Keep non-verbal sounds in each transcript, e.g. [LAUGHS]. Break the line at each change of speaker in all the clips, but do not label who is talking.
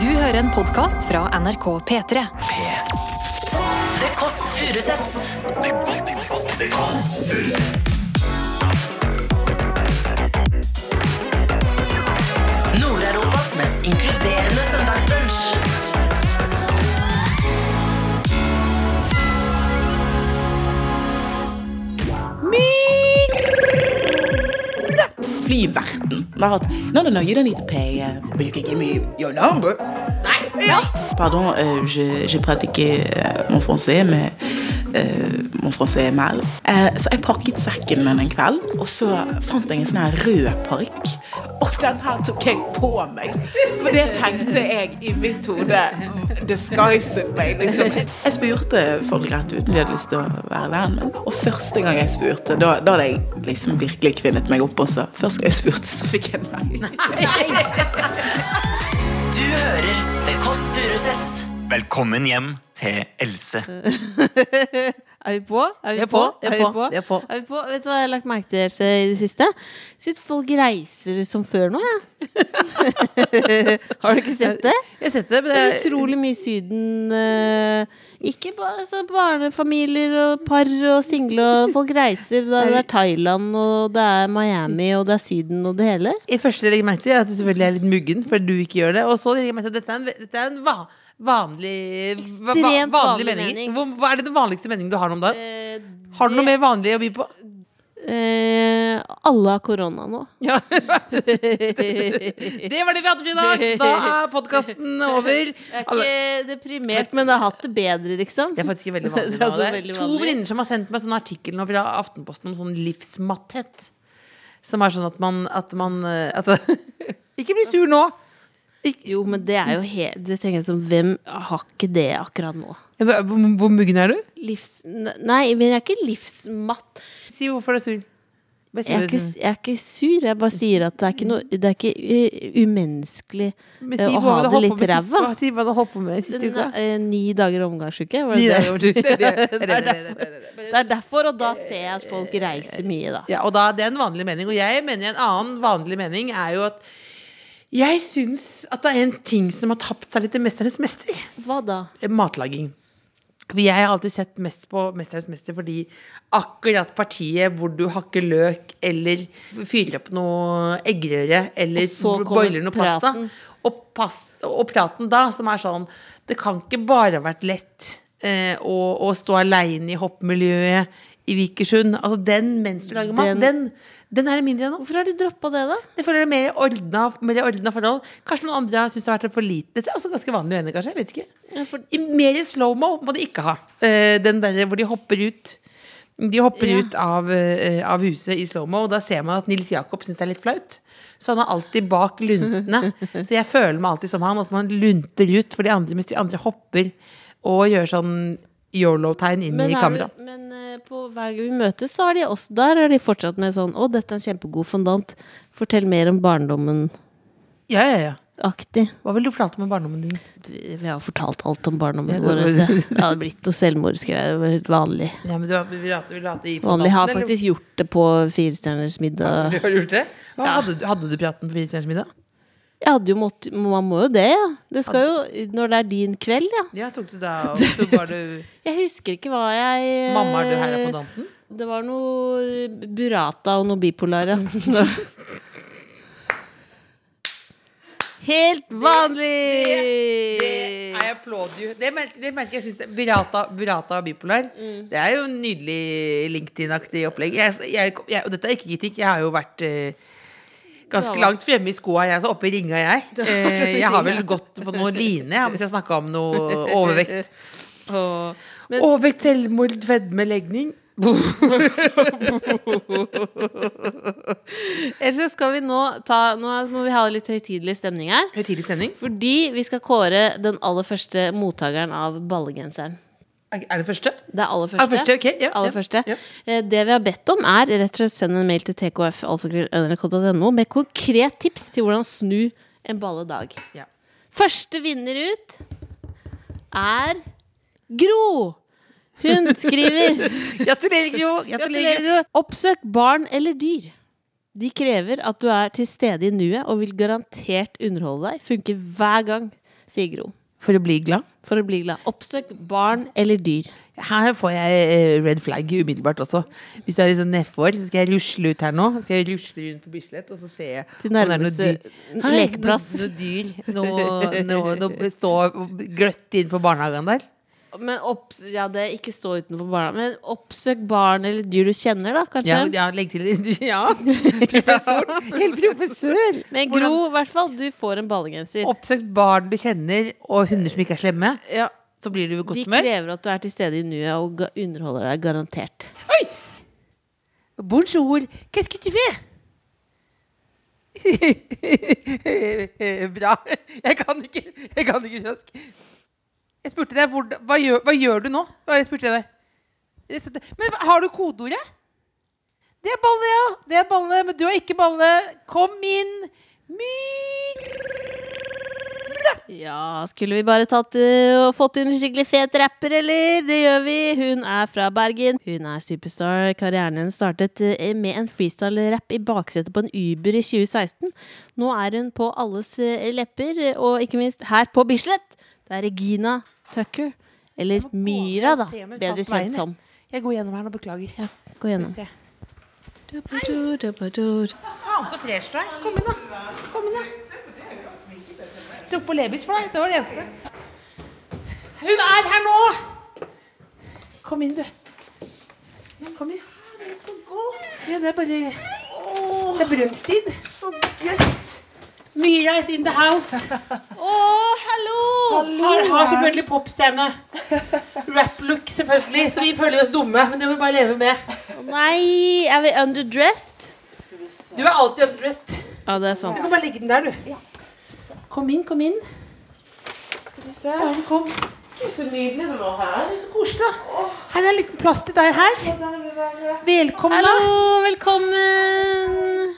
Du hører en podkast fra NRK P3.
The Kåss Furuseths.
The Kåss Furuseths.
Nord-Europas mest inkluderende søndagsbrunch.
Flyverten. La at No, no, no, you don't need to pay. uh, but you can give me your number. Nei, ja. Pardon, uh, je, je pratiqué uh, mon français, mais euh, mon français mal. Eh, så jeg pakket sekken min en kveld, og så fant jeg en sånn her rød parykk. Og den her tok jeg på meg. For det tenkte jeg i mitt hode. Disguiset meg, liksom. Jeg spurte folk rett ut om de hadde lyst til å være venn med Og første gang jeg spurte, da, da hadde jeg liksom virkelig kvinnet meg opp også. Første gang jeg spurte, så fikk jeg nei.
Du hører The Kåss Furuseths.
Velkommen hjem til Else. [LAUGHS]
Er vi på? Er vi,
er på, på? er
vi
på, er på.
Er vi på? Vet du hva jeg har lagt merke til Else, i det siste? Syns folk reiser som før nå, jeg. [LAUGHS] har du ikke sett det?
Jeg har sett det, men
Det er utrolig mye Syden. eh, ikke bare så barnefamilier og par og single og folk reiser. Det er, Thailand, og det er Miami, og det er Syden og det hele.
i første legger jeg merke til at du selvfølgelig er litt muggen fordi du ikke gjør det. Og så legger jeg merke til at dette er en, dette er en va vanlig, va vanlig
vanlig
mening. Hvor, hva er det den vanligste meningen du har om dagen?
Eh,
Har du noe mer vanlig å by på?
Eh, alle har korona nå. [LAUGHS]
Ja. det var det vi hadde for i dag. Da er podkasten over.
Jeg er ikke deprimert, men jeg har hatt det bedre, liksom.
Det er faktisk veldig vanlig. [LAUGHS]
Det er
nå.
så
Det
veldig
to venninner som har sendt meg sånn artikkel nå fra Aftenposten om sånn livsmatthet. Som er sånn at man, at man altså, [LAUGHS] Ikke bli sur nå!
Jo, men det er jo helt Det tenker jeg som Hvem har ikke det akkurat nå?
Hvor, hvor muggen er du?
Livs... Nei, men jeg er ikke livsmatt.
Si hvorfor du er sur.
Jeg er, ikke, jeg er ikke sur. Jeg bare sier at det er ikke noe Det er ikke uh, umenneskelig
Men
eh,
si
å ha det litt ræva.
Si hva du holdt på med siste uka.
eh, Ni dager omgangsuke. Var det, det? [LAUGHS]
det, er
derfor, det er derfor, og da ser jeg at folk reiser mye, da.
Ja, og da, Det er en vanlig mening. Og jeg mener en annen vanlig mening er jo at jeg syns at det er en ting som har tapt seg litt i 'Mesternes mester'.
Hva da?
Matlaging. Jeg har alltid sett mest på 'Mesternes mester' fordi akkurat partiet hvor du hakker løk eller fyrer opp noe eggerøre eller boiler noe pasta, og, pas, og praten da, som er sånn Det kan ikke bare ha vært lett eh, å, å stå aleine i hoppmiljøet i Vikersund. Altså den mens du lager mat,
Den-
den, den er det mindre av nå.
Hvorfor har de droppa det, da?
Det føler jeg er mer ordna, mer ordna forhold. Kanskje noen andre syns det har vært for lite. Dette er også ganske vanlig venner, kanskje. Jeg vet ikke.
Ja, for-
I mer slow-mo må de ikke ha. Uh, den der hvor de hopper ut. De hopper
Ja.
ut av, uh, av huset i slow-mo, og da ser man at Nils Jakob syns det er litt flaut. Så han er alltid bak luntene. [LAUGHS] Så jeg føler meg alltid som han, at man lunter ut for de andre mens de andre hopper og gjør sånn yolo-tegn inn
Men,
i
er
kamera.
du- men eh, på hver gang vi møtes, så har de også Der er de fortsatt med sånn Å, dette er en kjempegod fondant. Fortell mer om barndommen.
Ja, ja, ja.
Aktig.
Hva ville du fortalt om barndommen din?
Vi har fortalt alt om barndommen
Ja,
vår.
var-
Det hadde blitt noe selvmordsgreier. Det var helt vanlig.
Ja, men du har, vil du ha det- vil du ha det i
Vanlig har
faktisk eller?
gjort det på Firestjerners middag.
Du har gjort det? Hva, hadde, hadde du praten på Firestjerners middag?
Jeg hadde jo måttet Man må jo det, ja. Det skal jo Når det er din kveld, ja.
Ja, tok du da [LAUGHS] tok du
Jeg husker ikke hva jeg eh,
Mamma, er du her på danten?
Det var noe burrata og noe bipolar, ja. [LAUGHS] Helt vanlig!
I applaud you. Det merker, det merker jeg synes Burata, burata og bipolar.
Mm.
Det er jo en nydelig LinkedIn-aktig opplegg. Jeg, jeg, jeg, og dette er ikke kritikk. Jeg har jo vært eh, ganske langt fremme i skoa, jeg. Så oppe i ringa, jeg. [LAUGHS] Eh, jeg har vel gått på noe line hvis jeg snakka om noe [LAUGHS] overvekt. Overvekt, selvmord, fedme, legning. [LAUGHS]
ellers så skal vi nå ta Nå må vi ha litt høytidelig stemning her.
Høytidlig stemning.
Fordi vi skal kåre den aller første mottakeren av ballegenseren.
Er det første?
Det er aller
første.
første.
første, okay. ja,
aller
ja,
første.
ja.
Eh, Det vi har bedt om, er rett og slett send en mail til tkf.nrk.no med konkret tips til hvordan snu en balledag.
Ja.
Første vinner ut er Gro! Hun skriver [LAUGHS]
Gratulerer, Gro. Gratulerer.
Oppsøk barn eller dyr. De krever at du er til stede i nuet og vil garantert underholde deg. Funker hver gang. sier Gro.
For å bli glad.
For å bli glad. Oppsøk barn eller dyr.
Her får jeg eh, red flag umiddelbart også. Hvis du er sånn nedfor, så skal jeg rusle ut her nå. Så skal jeg rusle rundt på Bislett, og så ser jeg
Til
det er noe dyr.
Lekeplass.
Noe. Noe, noe, noe stå gløtt inn på barnehagen der.
Men opp, ja, det ikke stå utenfor barna. Men oppsøk barn eller dyr du kjenner, da, kanskje.
Ja, ja legg til [LAUGHS] [LAUGHS] Ja, professor. Helt professor.
Men Gro, i hvert fall, du får en ballegenser.
Oppsøk barn du kjenner, og hunder som ikke er slemme.
Ja.
Så blir du i godt
De krever at du er til stede i nuet og underholder deg, garantert. Oi!
Bonjour, qu'est-ce que tu fais? Bra. Jeg kan ikke, jeg kan ikke kiosk. Jeg spurte deg hvor, hva, gjør, hva gjør du nå? Hva jeg spurte deg? Men har du kodeordet? Det er balle, ja. Det er balle, men du har ikke balle. Kom inn. Myrda.
Ja, skulle vi bare tatt eh, og fått inn en skikkelig fet rapper, eller? Det gjør vi. Hun er fra Bergen. Hun er superstar. Karrieren hennes startet eh, med en freestyle-rapp i baksetet på en Uber i 2016. Nå er hun på alles eh, lepper, og ikke minst her på Bislett. Det er Regina Tucker. Eller Myra, da. Bedre kjent som.
Jeg går gjennom her nå, beklager.
Ja, gå gjennom.
Faen så fresh du er. Kom inn, da. Kom inn, da. Tok på lebis for deg. Det var det eneste. Hun er her nå! Kom inn, du. Kom inn. Ja, det er bare Det er brunsjtid. Så gøtt. Myra is in the house.
Å, hallo!
Har, har selvfølgelig popstjerne. Rap-look, selvfølgelig. Så vi føler oss dumme, men det må vi bare leve med.
Nei, er vi underdressed?
Du er alltid underdressed.
Ja, det er sant.
Du kan bare legge den der, du. Kom inn, kom inn. Skal vi se. Ja, kom. Gud, så nydelig det var her. Det er så koselig. Her er en liten plass til deg her. Velkommen.
Hallo, velkommen!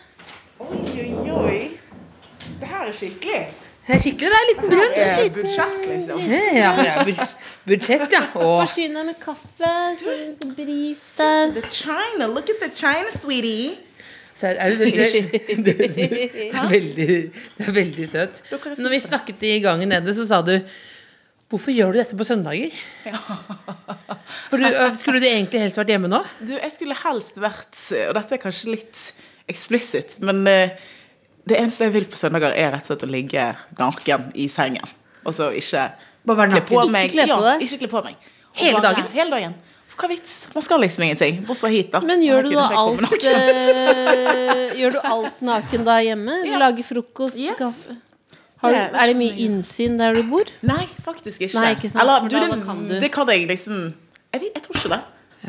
Oi, oi, oi. Det her er skikkelig.
Det er skikkelig. Det er en liten brunsj.
Budsjett, liksom.
Ja, er budsjett, ja. Og
med kaffe, så bris.
The China. Look at the China, sweetie.
så er det, det, det, det, er veldig, det er veldig søt. Når vi snakket i gangen nede, så sa du Hvorfor gjør du dette på søndager? [LAUGHS] For du, Skulle du egentlig helst vært hjemme nå?
Du, jeg skulle helst vært Og dette er kanskje litt eksplisitt, men eh, det eneste jeg vil på søndager, er rett og slett å ligge naken i sengen. Og så ikke kle på meg.
Ikke kle på
ja? Ikke kle på meg.
Hele dagen?
Hele dagen. For hva vits? Man skal liksom ingenting. Bortsett fra hit, da.
Men gjør du da alt
naken.
eh, Gjør du alt naken da hjemme? [LAUGHS]
Ja.
Lager frokost?
Yes.
kaffe? Har du,
er
det mye innsyn der du bor?
Nei, faktisk ikke.
Nei, ikke sant,
Eller, du, det,
kan du.
det kan jeg liksom Jeg, jeg tror ikke det.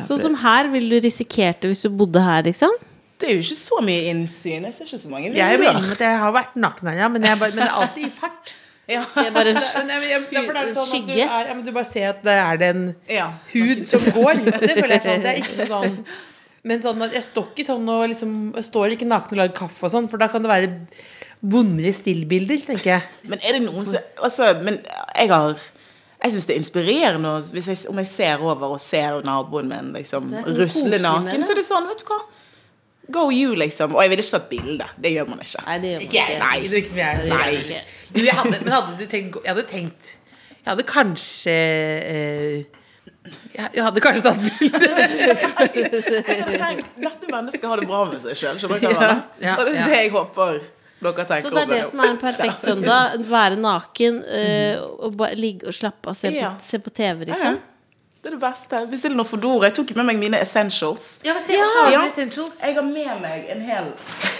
Sånn som her, ville du risikert det hvis du bodde her, liksom?
Det er jo ikke så mye innsyn. Jeg ser ikke så mange
Jeg er
vinduer.
enig med at jeg har vært naken ennå, ja, men, men det er alltid i fart. [LAUGHS]
Ja.
Det er bare [LAUGHS]
jeg, jeg, er sånn
Skygge.
er, ja, men du bare ser at det er det en
Ja.
hud som går. Det føler jeg sånn. Det er ikke noe sånn [LAUGHS] Men sånn at jeg står ikke sånn og liksom Jeg står ikke naken og lager kaffe og sånn, for da kan det være vondere stillbilder, tenker jeg.
Men er det noen som Altså, men jeg har jeg syns det er inspirerende hvis jeg, om jeg ser over og ser naboen min liksom,
Så
rusle naken.
det.
Så er det sånn, vet du hva Go you, liksom. Og jeg ville ikke tatt bilde. Det gjør man ikke.
Nei, det gjør man
Ikke. Nei, det ikke jeg.
Nei.
Nei. Du, jeg hadde, men hadde du tenkt Jeg hadde tenkt Jeg hadde kanskje eh, jeg, hadde kanskje tatt bilde. [LAUGHS]
Dette mennesket har det bra med seg sjøl. Skjønner du hva jeg?
Ja,
det er det jeg håper dere tenker
Så det er det som er en perfekt søndag? Være naken eh, og bare ligge og slappe av, se på, se på TV,
Ja,
liksom?
Det er det beste. Bestill noe Fodora. Jeg tok med meg mine essentials.
Ja, har
Ja.
essentials?
Jeg har med meg en hel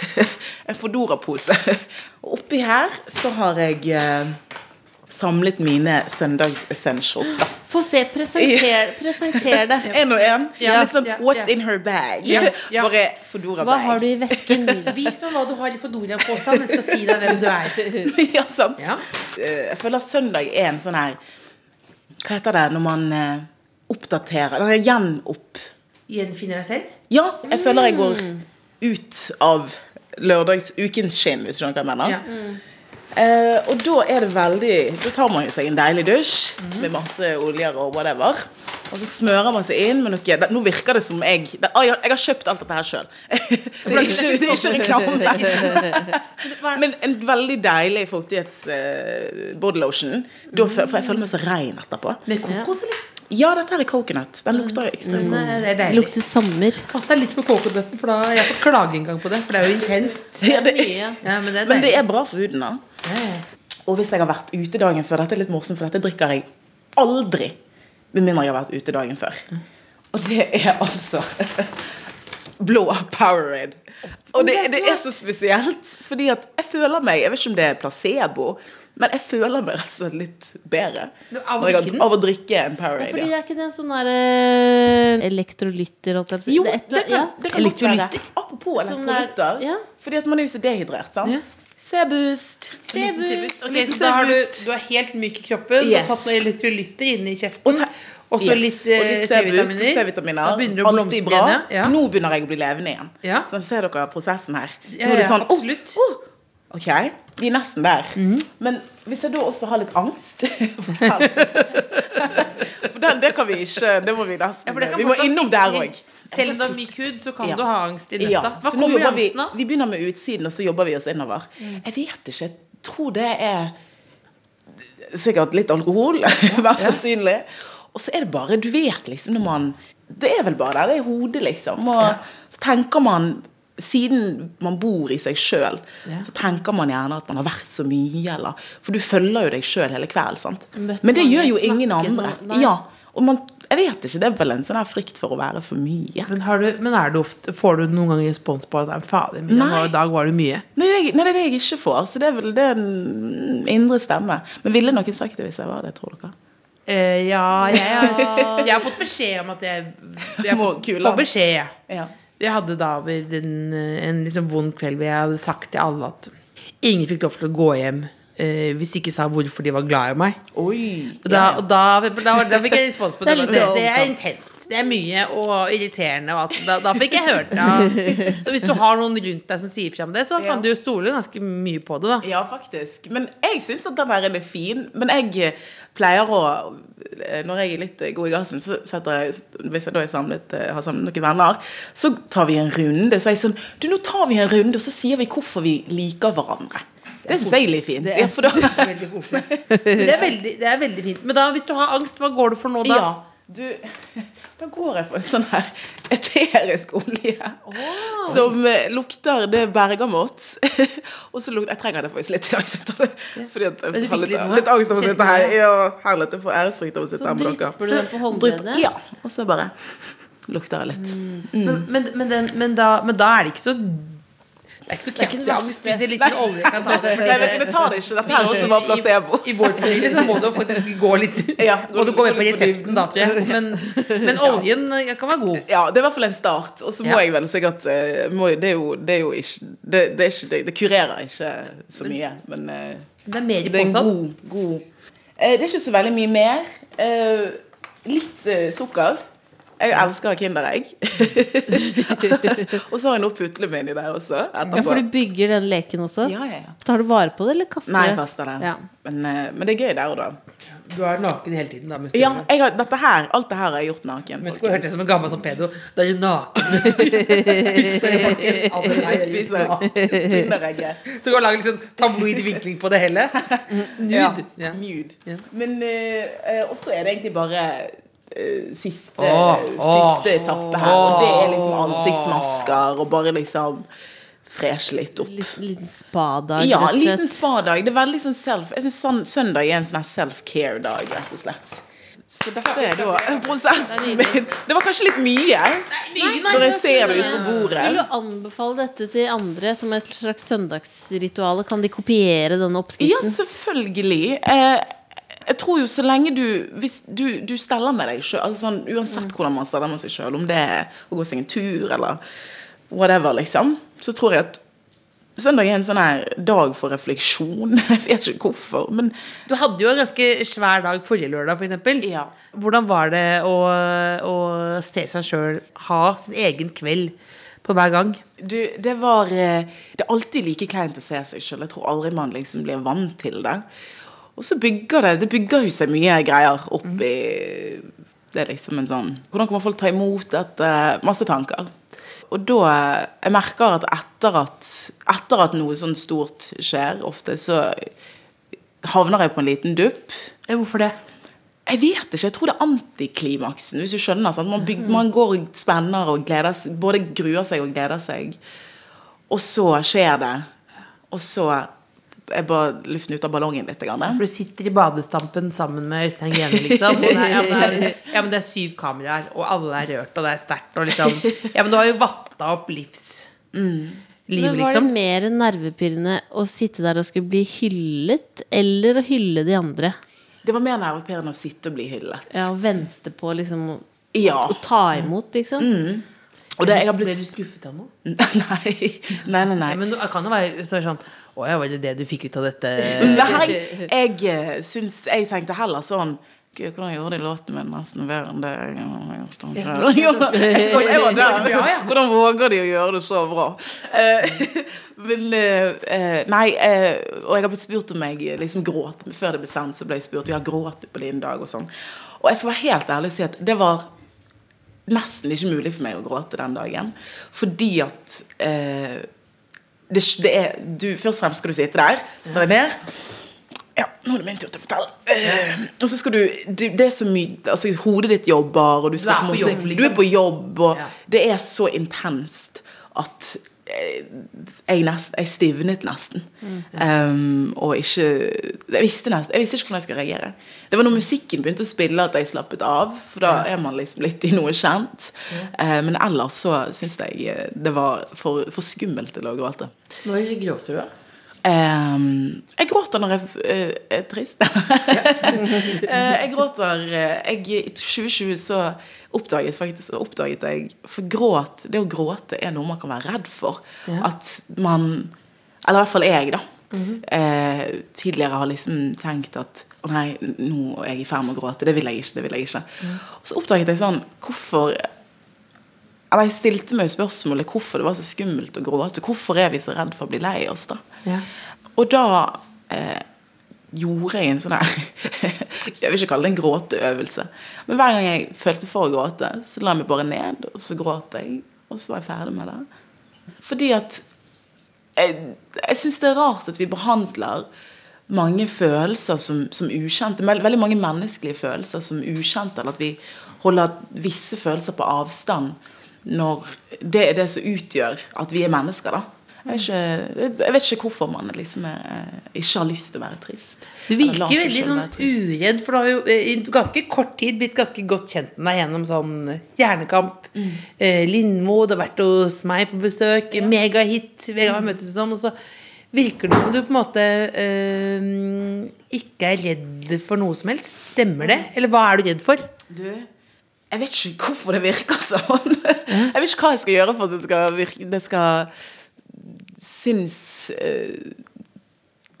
[LAUGHS] En Fodora-pose. Og oppi her så har jeg eh, samlet mine søndags-essentials.
Få se, presenter, [LAUGHS] presenter det. [LAUGHS]
En og en.
Ja,
liksom
ja,
What's
ja.
in her bag?
Yes. ja.
Bare Fodora-bag.
Hva har du i vesken?
Vis meg hva du har i Fodora-posen. Jeg skal si deg hvem du er.
ja, sant.
Ja.
Eh, Jeg føler søndag er en sånn her Hva heter det når man oppdaterer Eller gjenopp...
Gjenfinner deg selv?
Ja, jeg føler jeg går ut av lørdagsukens skinn, hvis du skjønner hva jeg mener.
Ja.
Eh, og da er det veldig Da tar man jo seg en deilig dusj med masse oljer og whatever. Og så smører man seg inn med noe det, Nå virker det som jeg det, ah, jeg, har kjøpt alt dette her sjøl. [LAUGHS] Det, er ikke- det er ikke reklame. Men en veldig deilig fuktighets eh, bodylotion. Da For jeg føler meg så rein etterpå.
Med kokos, eller?
Ja, dette her er coconut. Den lukter ekstremt
Nei,
godt.
det er
Det lukter sommer.
Pass deg litt på coconuten, for da har jeg fått klage en gang på det. For det er jo intenst. [LAUGHS]
Ja, det,
Mye.
Ja, men det er
men det er bra for huden, da.
Ja.
Og hvis jeg har vært ute dagen før Dette er litt morsomt, for dette drikker jeg aldri. Med mindre jeg har vært ute dagen før. Og det er altså [LAUGHS] blå Powerade. Og det, det er så spesielt, fordi at jeg føler meg Jeg vet ikke om det er placebo, men jeg føler meg rett og slett litt bedre
av
jeg av å drikke en
Ja,
Powerade.
fordi det er ikke den en sånn derre elektrolytter, holdt jeg på å si?
Jo,
Det
kan,
ja.
det kan elektrolytter. være. Apropos
er-
elektrolytter.
ja.
Fordi at man er jo så dehydrert, sant?
Ja.
C-boost.
Sebus. Ok,
Liten
så da har du, du er helt myk i kroppen, du har
Yes.
tatt noen elektrolytter inni kjeften,
Og
så
Yes,
litt, eh,
C-boost,
C-vitaminer.
C-vitaminer.
Da begynner du å blomstre igjen. Ja.
Nå begynner jeg å bli levende igjen.
Ja.
Så ser dere prosessen her. Nå er det
ja,
sånn, oh,
absolutt.
oh, ok, vi er nesten der.
Mhm.
Men hvis jeg da også har litt angst [LAUGHS] [LAUGHS] For den, det kan vi ikke Det må vi nesten
Ja,
Vi må innom der òg.
Selv om du har myk hud, så kan
Ja.
du ha angst i dette.
Ja,
Hva
så
kommer angsten
av? vi, vi begynner med utsiden, og så jobber vi oss innover.
Mm.
Jeg vet ikke. Jeg tror det er sikkert litt alkohol. [LAUGHS] Mest sannsynlig. Og så er det bare Du vet liksom når man Det er vel bare der. Det er hodet, liksom. Og så tenker man siden man bor i seg sjøl, så tenker man gjerne at man har vært så mye, eller For du følger jo deg sjøl hele kvelden, sant.
Møtte
Men det gjør jo ingen andre. Ja. Og man Jeg vet ikke, det er vel en sånn frykt for å være for mye.
Men, har du, men du ofte, får du noen ganger respons på at «Nei, fader,
Nei.
i dag var det mye?
Nei, det er, nei, det er det jeg ikke får. Så det er vel det er en indre stemme. Men ville noen sagt det hvis jeg var det, tror dere?
Eh, ja, jeg, har- [LAUGHS] jeg har fått beskjed om at jeg, jeg får, får beskjed.
Ja.
Jeg hadde da en, en liksom vond kveld hvor jeg hadde sagt til alle at ingen fikk lov til å gå hjem eh, hvis de ikke sa hvorfor de var glad i meg.
Oi.
Og da, og da, da, da fikk jeg respons på
Det [LAUGHS]
det.
er
Det, det, er intenst. Det er mye og irriterende. Og alt. Da, da fikk jeg hørt det. [LAUGHS] Så hvis du har noen rundt deg som sier fra om det, så kan du jo stole ganske mye på det. da
Ja, faktisk. Men jeg syns at den der er fin. Men jeg eh, pleier å eh, Når jeg er litt eh, god i gassen, så setter jeg Hvis jeg da er samlet, har samlet noen venner, så tar vi en runde. Så er jeg sånn Du, nå tar vi en runde, og så sier vi hvorfor vi liker hverandre. Det syns jeg er litt fint. Ja, for da,
Veldig Det er veldig, det er veldig fint. Men da, hvis du har angst, hva går du for nå, da?
ja, du, da går jeg for en sånn her eterisk olje som eh, lukter det bergamott. [LAUGHS] og så lukter Jeg trenger det faktisk litt i dag, så. Fordi at jeg har litt,
litt
angst av å sitte her. Ja, herlighet, jeg får æresfrykt av å sitte her med
drypper du den på håndleddet?
Ja, og så bare lukter jeg litt.
Men, men, men, den, men, da, men da er det ikke så Det er ikke så
det verste.
hvis en liten olje kan ta det.
Nei, vet det tar det ikke. Dette her er også bare placebo.
I, I vår familie så må du faktisk gå litt [LAUGHS]
Ja,
Må du gå med på resepten da, tror jeg. Men, men oljen kan være god.
Ja, det er i hvert fall en start. Og så må
Ja.
jeg vel sikkert eh, må, det, er jo, det er jo ikke det, det, ikke det, det kurerer ikke så mye, men eh,
Det er mer i
en
posen.
god, god eh, Det er ikke så veldig mye mer. Litt sukker. Jeg elsker Kinderegg. [LAUGHS] og så har jeg noe putlem inni der også.
Ja, for du bygger den leken også?
ja, ja, ja.
Tar du vare på det, eller kaster
Nei, jeg kaster det.
Ja.
Men, eh, men det er gøy der og da.
Du er naken hele tiden, da.
Ja, har, dette her, alt det her har jeg gjort naken.
Vet du hva, hørte det som en gammel som pedo. Da er du naken. [LAUGHS] Så kan du lage sånn tabloid vinkling på det hele. [LAUGHS] Nude. Ja.
Nude. Men eh, eh, også er det egentlig bare siste,
Åh, åh,
siste etappe her. Og det er liksom ansiktsmasker og bare liksom freshe litt opp.
Litt, liten spadag,
Ja,
rett
en
og
liten spadag. Det er veldig sånn self Jeg syns søndag er en sånn self-care-dag, rett og slett. Så dette er da prosessen min. Det var kanskje litt mye når jeg ser det ut på bordet.
Vil du anbefale dette til andre som et slags søndagsritual? Kan de kopiere denne
Ja, selvfølgelig. Eh, jeg tror jo så lenge du Hvis du, du steller med deg sjøl, altså sånn, uansett hvordan man steller med seg sjøl, om det er å gå seg en tur eller whatever, liksom, så tror jeg at søndag er en sånn her dag for refleksjon. [LAUGHS] Jeg vet ikke hvorfor, men
Du hadde jo en ganske svær dag forrige lørdag, f.eks.
Ja.
Hvordan var det å, å se seg sjøl ha sin egen kveld på hver gang?
du, det var eh, Det er alltid like kleint å se seg sjøl. Jeg tror aldri man liksom blir vant til det. Og så bygger det Det bygger jo seg mye greier opp i Det er liksom en sånn Hvordan kommer folk ta imot dette? Masse tanker. Og da Jeg merker at etter at, etter at noe sånn stort skjer, ofte, så havner jeg på en liten dupp.
Hvorfor det?
Jeg vet ikke, jeg tror det er antiklimaksen, hvis du skjønner. Man, bygger, man går og spenner og gleder seg, både gruer seg og gleder seg. Og så skjer det. Og så er bare luften ut av ballongen litt. Grann.
For du sitter i badestampen sammen med Øystein Grene, liksom. Og det er, ja, men det er, ja, men det er syv kameraer, og alle er rørt, og det er sterkt, og liksom Ja, men du har jo vatta opp livs... Liv,
Men var
liksom.
det mer nervepirrende å sitte der og skulle bli hyllet, eller å hylle de andre?
Det var mer nervepirrende å sitte og bli hyllet.
Ja, Å vente på liksom å,
Ja.
å ta imot, liksom?
Og det, jeg har
Ble du skuffet av noe? [LAUGHS]
Nei, nei, nei. nei.
Ja, men det kan jo være sånn Å ja, var det det du fikk ut av dette? [LAUGHS]
Nei, jeg eh, syns Jeg tenkte heller sånn Gud, hvordan gjorde de låten min nesten bedre enn det jeg har gjort den [LAUGHS] selv? Der. Hvordan våger de å gjøre det så bra? Eh, [LAUGHS] Men eh, Nei, og jeg har blitt spurt om jeg liksom gråt Før det ble sendt, så ble jeg spurt Ja, gråt du på din dag og sånn. Og jeg skal være helt ærlig og si at det var nesten ikke mulig for meg å gråte den dagen. Fordi at eh, det, det er, du, Først og fremst skal du sitte der, ta deg ned. Ja, nå er det min tur til å fortelle. Uh, og så skal du det, det er så mye altså Hodet ditt jobber, og du, skal
er
på, måte,
jobb, liksom.
du er på jobb, og
Ja.
det er så intenst at jeg, nest, jeg stivnet nesten. Um, og ikke jeg visste, nest, jeg visste ikke hvordan jeg skulle reagere. Det var når musikken begynte å spille at jeg slappet av. For da er man liksom litt i noe kjent. Eh, men ellers så syns jeg eh, det var for, for skummelt til å gråte.
Når gråter du, da?
Ehm, jeg gråter når jeg eh, er trist. [LAUGHS] Eh, jeg gråter eh, jeg, I 2020 så oppdaget, faktisk, oppdaget jeg For gråt, det å gråte er noe man kan være redd for. At man Eller i hvert fall jeg, da. eh, tidligere har liksom tenkt at å nei, nå er jeg i ferd med å gråte. Det vil jeg ikke. det vil jeg ikke Og så oppdaget jeg sånn Hvorfor eller Jeg stilte meg spørsmålet hvorfor det var så skummelt å gråte. Hvorfor er vi så redd for å bli lei oss, da?
Ja.
Og da eh, gjorde jeg en sånn her [LAUGHS] Jeg vil ikke kalle det en gråteøvelse. Men hver gang jeg følte for å gråte, så la jeg meg bare ned, og så gråt jeg. Og så var jeg ferdig med det. Fordi at Jeg, jeg syns det er rart at vi behandler mange følelser som, som ukjente. Veldig mange menneskelige følelser som ukjente. Eller at vi holder visse følelser på avstand når det er det som utgjør at vi er mennesker. da jeg vet, ikke, jeg vet ikke hvorfor man liksom er, ikke har lyst til å være trist.
Du virker
jo
veldig sånn uredd, for du har jo eh, i ganske kort tid blitt ganske godt kjent med deg gjennom sånn Stjernekamp,
Mm.
eh, Lindmo, du har vært hos meg på besøk, megahit, Vega har møttes og sånn, og så virker det som du på en måte eh, ikke er redd for noe som helst. Stemmer det? Eller hva er du redd for?
Du, jeg vet ikke hvorfor det virker sånn. Jeg vet ikke hva jeg skal gjøre for at det skal, virke, det skal synes eh,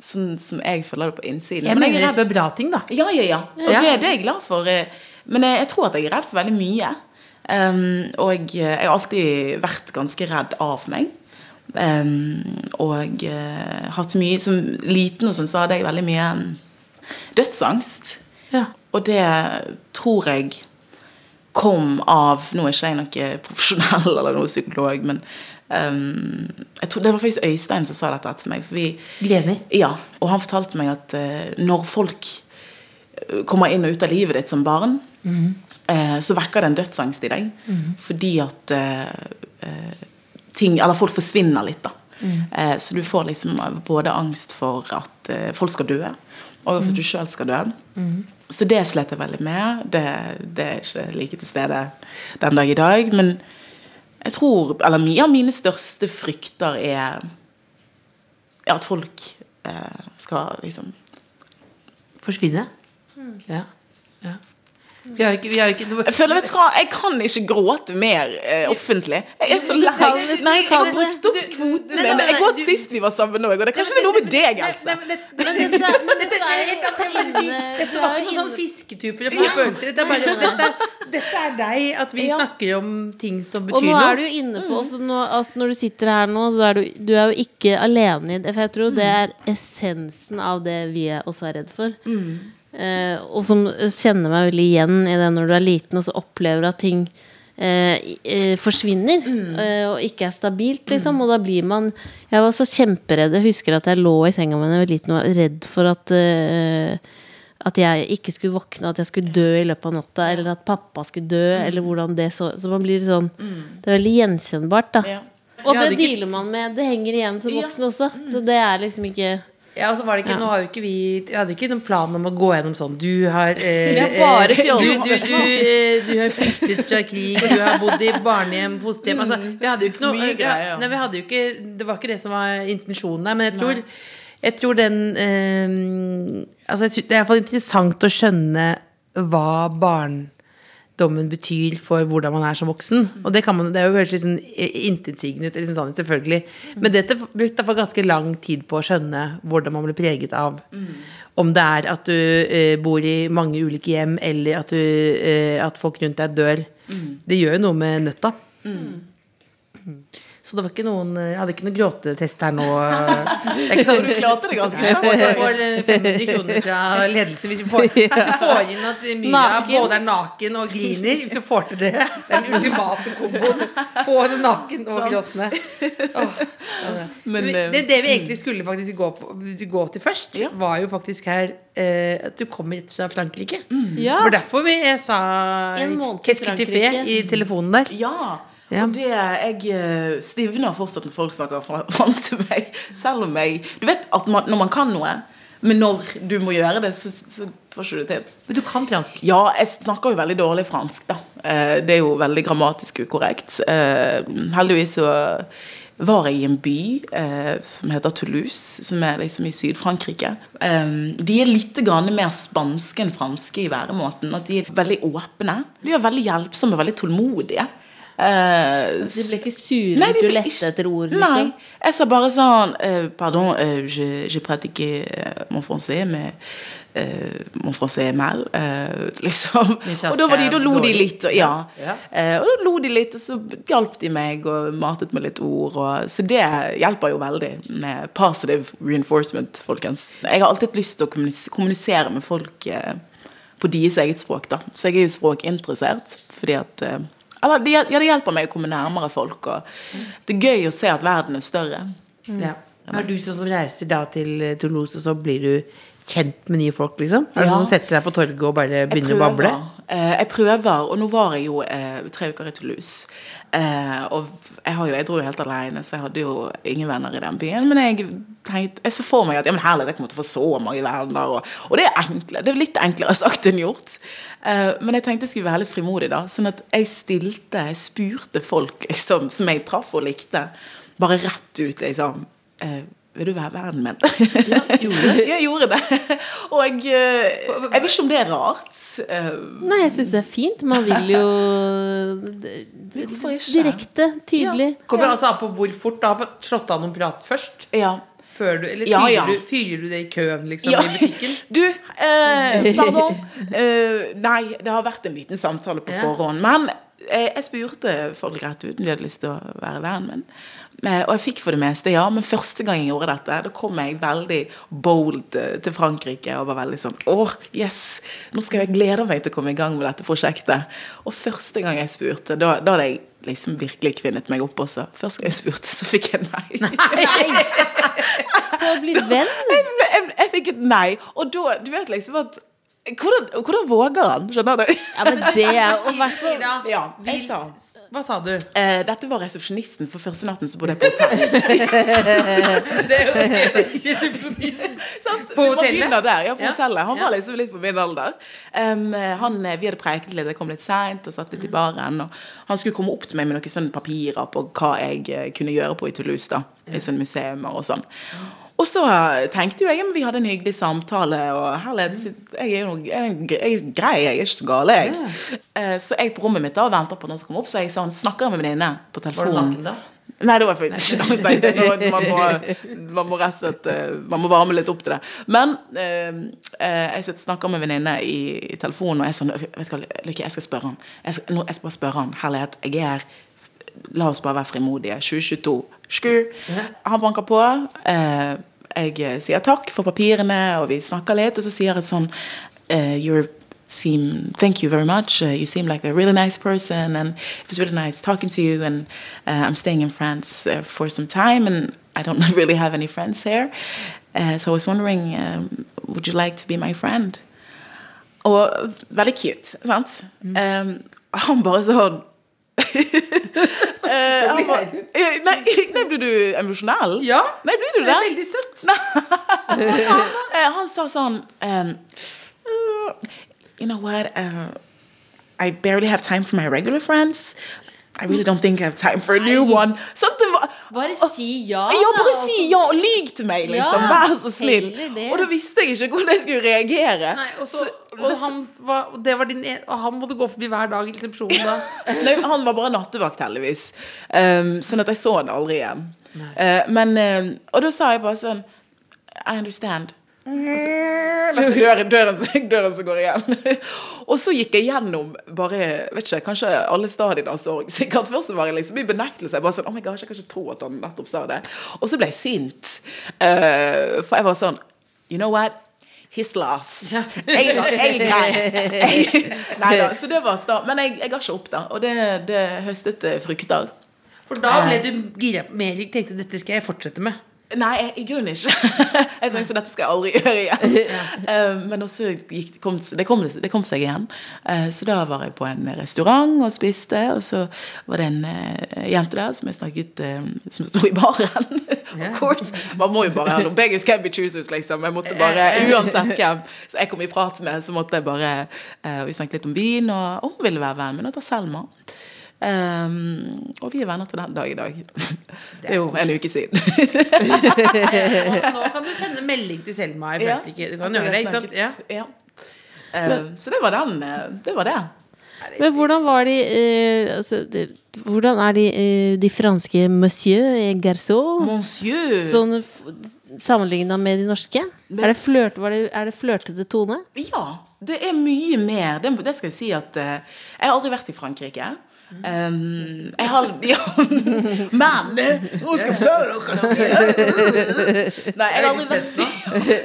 sånn som jeg føler det på innsiden.
Jeg
Men
mener
er redd-
være bra ting, da.
Ja, ja, ja. Og
Ja.
det, det er jeg glad for. eh, Men jeg, jeg tror at jeg er redd for veldig mye. Um, og jeg, jeg har alltid vært ganske redd av meg. Um, og uh, hatt mye Som liten og sånn, så hadde jeg veldig mye um, dødsangst.
Ja.
Og det tror jeg kom av Nå er ikke jeg noe profesjonell eller noe psykolog, men um, jeg tror, det var faktisk Øystein som sa dette til meg. Vi,
Greni.
ja, og han fortalte meg at uh, når folk eh, kommer inn og ut av livet ditt som barn, eh, så vekker det en dødsangst i deg. Fordi at eh, ting Eller folk forsvinner litt, da. Eh, så du får liksom både angst for at folk skal dø, og for at du sjøl skal dø. Så det slet jeg veldig med. Det, det er ikke like til stede den dag i dag. Men jeg tror Eller mye av mine største frykter er ja, at folk eh, skal liksom
Forsvinne. Ja. ja. Vi har ikke, vi har jo ikke
Jeg føler, vet du hva, jeg kan ikke gråte mer eh, offentlig. Jeg er så lei. Nei, jeg har brukt opp
du-
kvoten
nei, nei,
min. Jeg gråt sist vi var sammen òg, og det er kanskje det er noe med deg, Else.
nei, men det-
Men dette, er
var
er
ikke noen sånn fisketur for å få følelser. Dette er, bare, [LAUGHS] dette, dette er deg, at vi snakker om ting som
Og
betyr
nå er du jo inne på også nå, altså Når du sitter her nå, så er du, du er jo ikke alene i det. For jeg tror det er essensen av det vi er også er redd for. Eh, og som kjenner meg veldig igjen i det når du er liten og så opplever at ting eh, eh, forsvinner eh, og ikke er stabilt, liksom. Og da blir man Jeg var så kjemperedd. Jeg husker at jeg lå i senga mi da jeg var liten og var redd for at eh, at jeg ikke skulle våkne, at jeg skulle dø i løpet av natta, eller at pappa skulle dø, eller hvordan det så Så man blir sånn Det er veldig gjenkjennbart, da.
Ja.
Og det dealer man med. Det henger igjen som voksen også. Så det er liksom ikke
Ja, og så var det ikke,
Ja.
Nå har jo ikke vi hadde ikke noen plan om å gå gjennom sånn Du har eh, [LAUGHS]
Vi har bare
eh, du, du, du, eh, du har flyktet fra krig, du har bodd i barnehjem, fosterhjem altså, Vi hadde jo ikke noe
ja.
Nei, vi hadde jo ikke Det var ikke det som var intensjonen der, men jeg tror Jeg tror den eh, Altså, det er iallfall interessant å skjønne hva barndommen betyr for hvordan man er som voksen. Og det, kan man, det er jo høres litt sånn intetsigende ut, liksom sånn, selvfølgelig. Men dette brukte jeg ganske lang tid på å skjønne hvordan man blir preget av. Om det er at du uh, bor i mange ulike hjem, eller at, du, uh, at folk rundt deg dør. Det gjør jo noe med nøtta. Så det var ikke noen Jeg hadde ikke noen gråtetest her nå. Det er ikke sånn
Du klarte det ganske
jeg får,
kjapt.
får eh, 500 kroner fra ledelse hvis vi får, [LAUGHS] får inn at Myra
Naken.
både er naken og griner. Hvis vi får til det. Den ultimate komboen. Få henne naken og gråtende. Oh, ja, [LAUGHS] det.
Men,
det,
eh,
vi egentlig skulle faktisk gå, på, gå til først,
Ja.
var jo faktisk her eh, at du kommer rett fra Frankrike.
Ja.
Det var derfor vi, jeg sa
Frankrike.
i telefonen der.
Ja.
Ja.
Og det, jeg eh, stivner fortsatt når folk snakker fransk [LAUGHS] til meg. Selv om jeg Du vet at man, når man kan noe, men når du må gjøre det, så, så får ikke du det til.
Men du kan fransk.
Ja, jeg snakker jo veldig dårlig fransk, da. Eh, Det er jo veldig grammatisk ukorrekt. Eh, Heldigvis så var jeg i en by som heter Toulouse, som er liksom i Syd-Frankrike. De er litt mer spanske enn franske i væremåten. At de er veldig åpne. De er veldig hjelpsomme, veldig tålmodige. Eh,
De ble ikke sure
Nei,
hvis du lette
ikke-
etter ord,
Nei.
liksom?
Jeg sa bare sånn uh, Pardon, uh, je, je pratiquer eh, mon français, mais mon français est mal. [LAUGHS] liksom. Og da var de,
er
da lo de litt. Og, ja.
Ja.
Og da lo de litt, og så hjalp de meg og matet med litt ord. Og, så det hjelper jo veldig med positive reinforcement, folkens. Jeg har alltid lyst til å kommunisere med folk på deres eget språk, da. Så jeg er jo språkinteressert, fordi at eller, det, ja, det hjelper meg å komme nærmere folk. Det er gøy å se at verden er større.
Ja. Er du sånn som reiser da til Toulouse, og så blir du kjent med nye folk, liksom? Er det
Ja.
sånn som setter deg på torget og bare begynner å bable?
Eh, jeg prøver, og nå var jeg jo eh, tre uker i Toulouse. Eh, og jeg, har jo, jeg dro jo helt alene, så jeg hadde jo ingen venner i den byen. Men jeg tenkte, jeg så for meg at ja, men herlig, jeg kommer til å få så mange venner. Og, og det er enklere, det er litt enklere [LAUGHS] sagt enn gjort. Eh, men jeg tenkte jeg skulle være litt frimodig, da. Sånn at jeg stilte, jeg spurte folk liksom, som jeg traff og likte, bare rett ut liksom eh, vil du være vennen min? Ja,
gjorde [LAUGHS]
jeg gjorde det. Og jeg, eh, jeg vet ikke om det er rart. Eh,
Nei, jeg syns det er fint. Man vil jo? Direkte, tydelig.
Kommer altså an på hvor fort. Da har slått av noen prat først?
Ja.
Før du, eller
Ja,
fyrer,
ja.
Du, fyrer du det i køen, liksom,
Ja.
i butikken? [LAUGHS]
Du, eh, [LAUGHS] pardon. Eh, nei, det har vært en liten samtale på
Ja.
forhånd. Men eh, jeg spurte folk rett ut om de hadde lyst til å være vennen min. Eh, og jeg fikk for det meste ja, men første gang jeg gjorde dette, da kom jeg veldig bold eh, til Frankrike og var veldig sånn Åh, yes! Nå skal jeg glede meg til å komme i gang med dette prosjektet. Og første gang jeg spurte, da, da hadde jeg liksom virkelig kvinnet meg opp også. Første gang jeg spurte, så fikk jeg nei. nei. [LAUGHS]
På å bli venn.
jeg, jeg, jeg fikk et nei. Og da, du vet liksom at Hvordan, hvordan våger han? Skjønner du?
Ja, men det er å være hvert
Ja, jeg sa.
Hva sa du?
Eh, dette var resepsjonisten for første natten som bodde på hotell. [LAUGHS]
Det er jo [LAUGHS] resepsjonisten.
Sant?
På
Vi
hotellet?
der, ja, på
Ja.
hotellet. Han var liksom litt på min alder. Um, han, vi hadde preiket litt, jeg kom litt seint og satt litt i baren. Og han skulle komme opp til meg med noen sånne papirer på hva jeg eh, kunne gjøre på i Toulouse. da I sånne museumer og sånn. Og så tenkte jo jeg at vi hadde en hyggelig samtale, og herlighet, jeg er jo jeg er, grei, jeg er ikke så gal, jeg. Eh, så jeg på rommet mitt da venter på at noen skal komme opp, så jeg sånn, snakker med venninne på
Var det
telefonen.
da?
Nei, det var faktisk ikke langt. Jeg Man må, man må rett og slett eh, Man må varme litt opp til det. Men eh, eh, jeg snakker med en venninne i, i telefonen, og jeg er sånn Vet hva, Lykke, jeg skal spørre han. Jeg skal, jeg skal bare spørre han. Herlighet, jeg er her. La oss bare være frimodige. 2022. Sku. Han banker på. Eh, jeg sier takk for papirene, og vi snakker litt, og så sier jeg sånn uh, you seem thank you very much. Uh, you seem like a really nice person, and it was really nice talking to you. And uh, I'm staying in France uh, for some time, and I don't [LAUGHS] really have any friends here. So I was wondering, um, would you like to be my friend? Og veldig cute, sant? Um, han bare sånn [LAUGHS] Han bare, Eh, nei, [LAUGHS] nei, blir du emosjonell?
Ja.
Nei, blir du
Det er veldig søtt. [LAUGHS]
Eh, han sa sånn um, uh, You know what? Uh, I barely have time for my regular friends. I really don't think I have time for a new one. Sånn,
Bare si ja.
ja, bare
da,
si ja og lyg til meg, liksom.
Ja,
Vær så snill. Og da visste jeg ikke hvordan jeg skulle reagere.
Nei, og så,
Så-
og han, var, var din, han måtte gå forbi hver dag i resepsjonen da. [LAUGHS]
Nei, han var bare nattevakt, heldigvis. Um, sånn at jeg så han aldri igjen. Uh, men, uh, og da sa jeg bare sånn I understand. Døren, døren, som- døren som går igjen. [LAUGHS] og så gikk jeg gjennom bare, vet ikke, kanskje alle stadiene av sorg. Sikkert først var jeg liksom i benektelse. Jeg bare sånn, oh my gosh, jeg kan ikke tro at han nettopp sa det. Og så ble jeg sint. Uh, for jeg var sånn, you know what? His loss. Jeg, [LAUGHS] jeg Nei da, så det var start. Men jeg, jeg ga ikke opp, da. Og det, det høstet eh, frukter.
For da ble du gira mer. Tenkte dette skal jeg fortsette med.
Nei, jeg, i grunnen ikke. [LAUGHS] jeg tenkte så dette skal jeg aldri gjøre igjen. [LAUGHS] Eh, men også gikk, kom, det, kom, det kom seg igjen. Eh, så da var jeg på en restaurant og spiste, og så var det en eh, jente der som jeg snakket Som sto i baren. [LAUGHS] of course. Man må jo bare ha noen beggars can be choosers, liksom. Jeg måtte bare, Uansett hvem så jeg kom i prat med, så måtte jeg bare Vi snakket litt om vin, og, og hun ville være vennen min, og ta Selma. Um, og vi er venner til den dag i dag. Det er jo en uke siden.
Nå kan du sende melding til Selma i. Frankrike. Du kan gjøre det, ikke sant? Ja.
Ja. Eh, så det var den. eh, Det var det.
Men hvordan var de eh, altså, de, Hvordan er de, eh, de franske monsieur et garçon?
Monsieur.
Sånn sammenligna med de norske? Er det, flørt, var det, er det flørtete tone?
Ja, det er mye mer. Det, det skal jeg si at eh, Jeg har aldri vært i Frankrike. Um, jeg har ja, Men nå skal jeg fortelle dere noe! Nei, jeg har aldri vært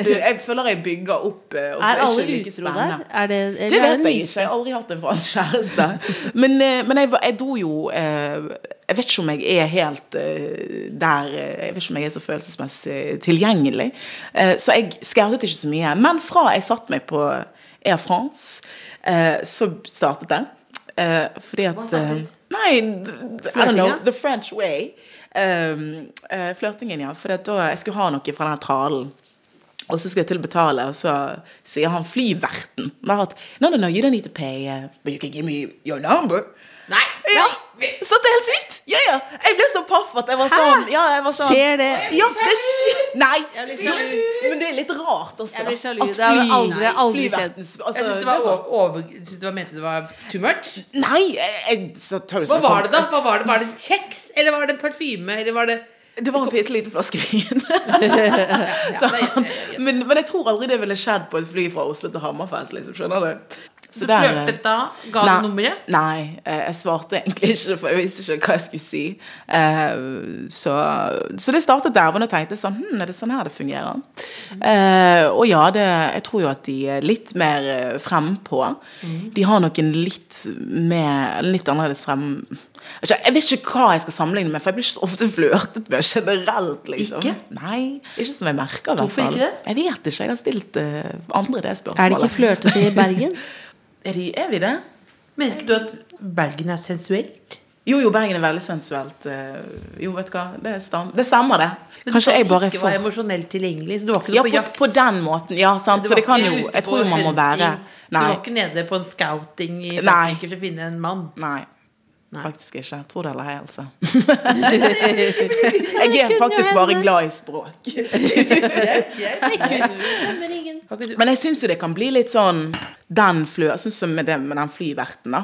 Jeg føler jeg bygger opp, eh, og så
Er alle
like
utro der? Er det,
Det
er
vet jeg ikke. Jeg har aldri hatt en fransk kjæreste. Men, eh, men jeg, jeg dro jo eh, Jeg vet ikke om jeg er helt der Jeg vet ikke om jeg er så følelsesmessig tilgjengelig. Eh, Så jeg skautet ikke så mye. Men fra jeg satte meg på Air France, eh, så startet det. Eh, fordi at uh, Nei, I don't know. The French way. Um, uh, Flørtingen, ja. For da jeg skulle ha noe fra den tralen. Og så skulle jeg til å betale, og så sier han flyverten at No, no, no, you don't need to pay, uh, but you can give me your number.
Nei!
Ja, Så det er helt sykt! Ja, ja. Jeg ble så paff at jeg var sånn. Ja, jeg var sånn
Skjer det?
Ja, det skjer. Nei! Men det er litt rart også.
Jeg blir sjalu. Det har aldri- aldri skjedd.
Altså,
Jeg synes det var over, synes du var, mente det var too much.
Nei, jeg, så tar det
Hva var det da? Hva var det? Var det kjeks? Eller var det parfyme? Eller var det
Det var en bitte liten flaske vin. [LAUGHS] så, men, men jeg tror aldri det ville skjedd på et fly fra Oslo til Hammerfest. Liksom, skjønner du?
Du flørtet da? Ga du nummeret?
Nei, eh, jeg svarte egentlig ikke, for jeg visste ikke hva jeg skulle si. Eh, Så, så det startet der, Og jeg tenkte sånn hm, Er det sånn her det fungerer? Mm. Og ja, det, jeg tror jo at de er litt mer frempå. Mm. De har nok en litt mer Litt annerledes frem... Jeg vet ikke- jeg vet ikke hva jeg skal sammenligne med, for jeg blir ikke så ofte flørtet med generelt. liksom
Ikke?
Nei, ikke som jeg merker.
Hvorfor ikke det?
Jeg vet ikke. Jeg har stilt andre det spørsmålet.
Er det ikke flørtete i Bergen? [LAUGHS]
Er, de, er vi det?
Ikke du at Bergen er sensuelt?
Jo, jo, Bergen er veldig sensuelt. eh, Jo, vet du hva, det, stem, det stemmer, det. Kanskje jeg bare er for
emosjonelt tilgjengelig, så du var ikke
Ja,
på
på,
jakt?
på den måten. Ja, sant. Så det kan jo Jeg tror jo man må være
Nei. Du var ikke nede på en scouting i. Frankrike for å finne en mann?
Nei. Faktisk ikke. Tror det eller ei, altså. [LAUGHS] jeg er faktisk bare glad i språk. [LAUGHS] Men jeg syns jo det kan bli litt sånn den flø, sånn som med, det, med den flyverten, da.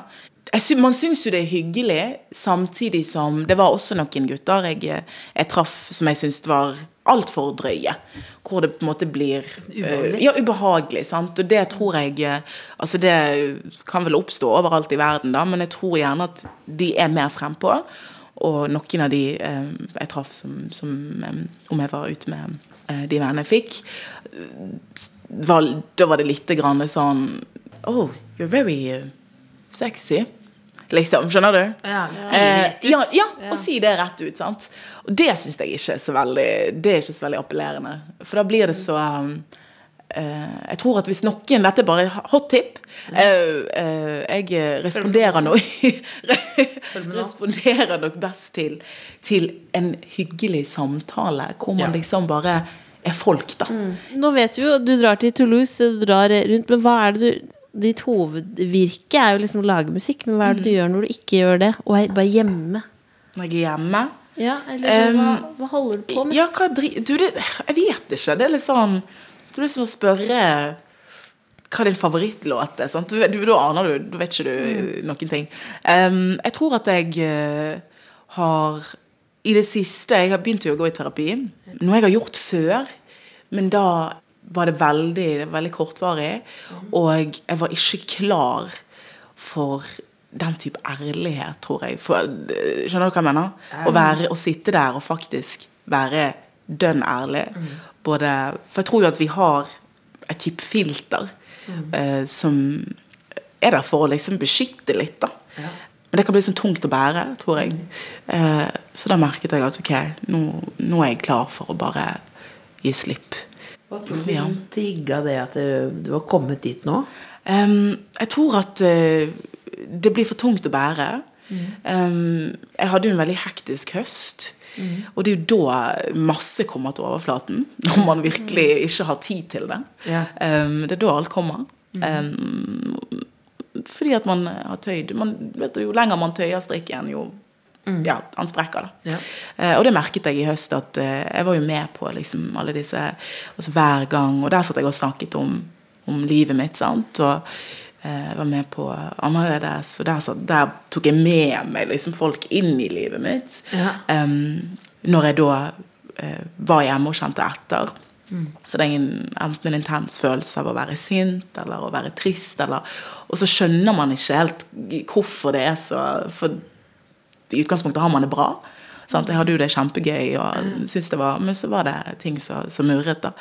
Jeg sy man syns jo det er hyggelig, samtidig som Det var også noen gutter jeg, jeg traff som jeg syntes var altfor drøye. Hvor det på en måte blir
Ubehagelig.
eh, ja, ubehagelig. sant? Og det tror jeg eh, Altså det kan vel oppstå overalt i verden, da, men jeg tror gjerne at de er mer frempå. Og noen av de eh, jeg traff som, som eh, Om jeg var ute med eh, de vennene jeg fikk, var, da var det litt grann sånn Oh, you're very sexy. Liksom, skjønner du?
Ja, si det
Eh,
rett ut.
ja, ja, og si det rett ut. sant? Og det syns jeg ikke er så veldig Det er ikke så veldig appellerende. For da blir det så um, uh, Jeg tror at hvis noen Dette er bare hot tip. Uh, uh, jeg responderer nok Responderer nok best til, til en hyggelig samtale, hvor man
Ja.
liksom bare er folk, da.
Nå vet vi jo, du drar til Toulouse, du drar rundt, men hva er det du Ditt hovedvirke er jo liksom å lage musikk, men hva er det du gjør når du ikke gjør det, og er bare hjemme?
Når jeg er hjemme.
Ja, eller um, hva, hva holder du på med?
Ja, hva dri... Du, det, jeg vet ikke. Det er litt sånn Det er liksom å spørre hva din favorittlåt er. Sant? Du, du, da aner du, da vet ikke du noen ting. Um, jeg tror at jeg uh, har I det siste Jeg har begynt jo å gå i terapi. Noe jeg har gjort før, men da var det veldig, veldig kortvarig. Og jeg var ikke klar for den type ærlighet, tror jeg. For, skjønner du hva jeg mener? Å, være, å sitte der og faktisk være dønn ærlig. Både, for jeg tror jo at vi har et type filter eh, som er der for å liksom beskytte litt, da. Men det kan bli liksom tungt å bære, tror jeg. Eh, så da merket jeg at ok, nå, nå er jeg klar for å bare gi slipp.
Hva tror du liksom trigga det at du, har kommet dit nå?
Um, jeg tror at uh, det blir for tungt å bære. Em, jeg hadde jo en veldig hektisk høst. Og det er jo da masse kommer til overflaten. [LAUGHS] Når man virkelig ikke har tid til det.
Ja.
Um, det er da alt kommer. Em, fordi at man har tøyd man, vet du, Jo lenger man tøyer strikken, jo ja, han sprekker, da.
Ja.
Eh, og det merket jeg i høst, at eh, jeg var jo med på liksom, alle disse altså Hver gang. Og der satt jeg og snakket om, om livet mitt, sant. Og eh, var med på Annerledes. Og der, satt, der tok jeg med meg liksom, folk inn i livet mitt.
Ja.
Når jeg da eh, var hjemme og kjente etter. Så det er en, enten en intens følelse av å være sint eller å være trist. Eller, og så skjønner man ikke helt hvorfor det er så For i utgangspunktet har man det bra. Sant? Jeg hadde jo det kjempegøy, og syntes det var, men så var det ting som murret. da.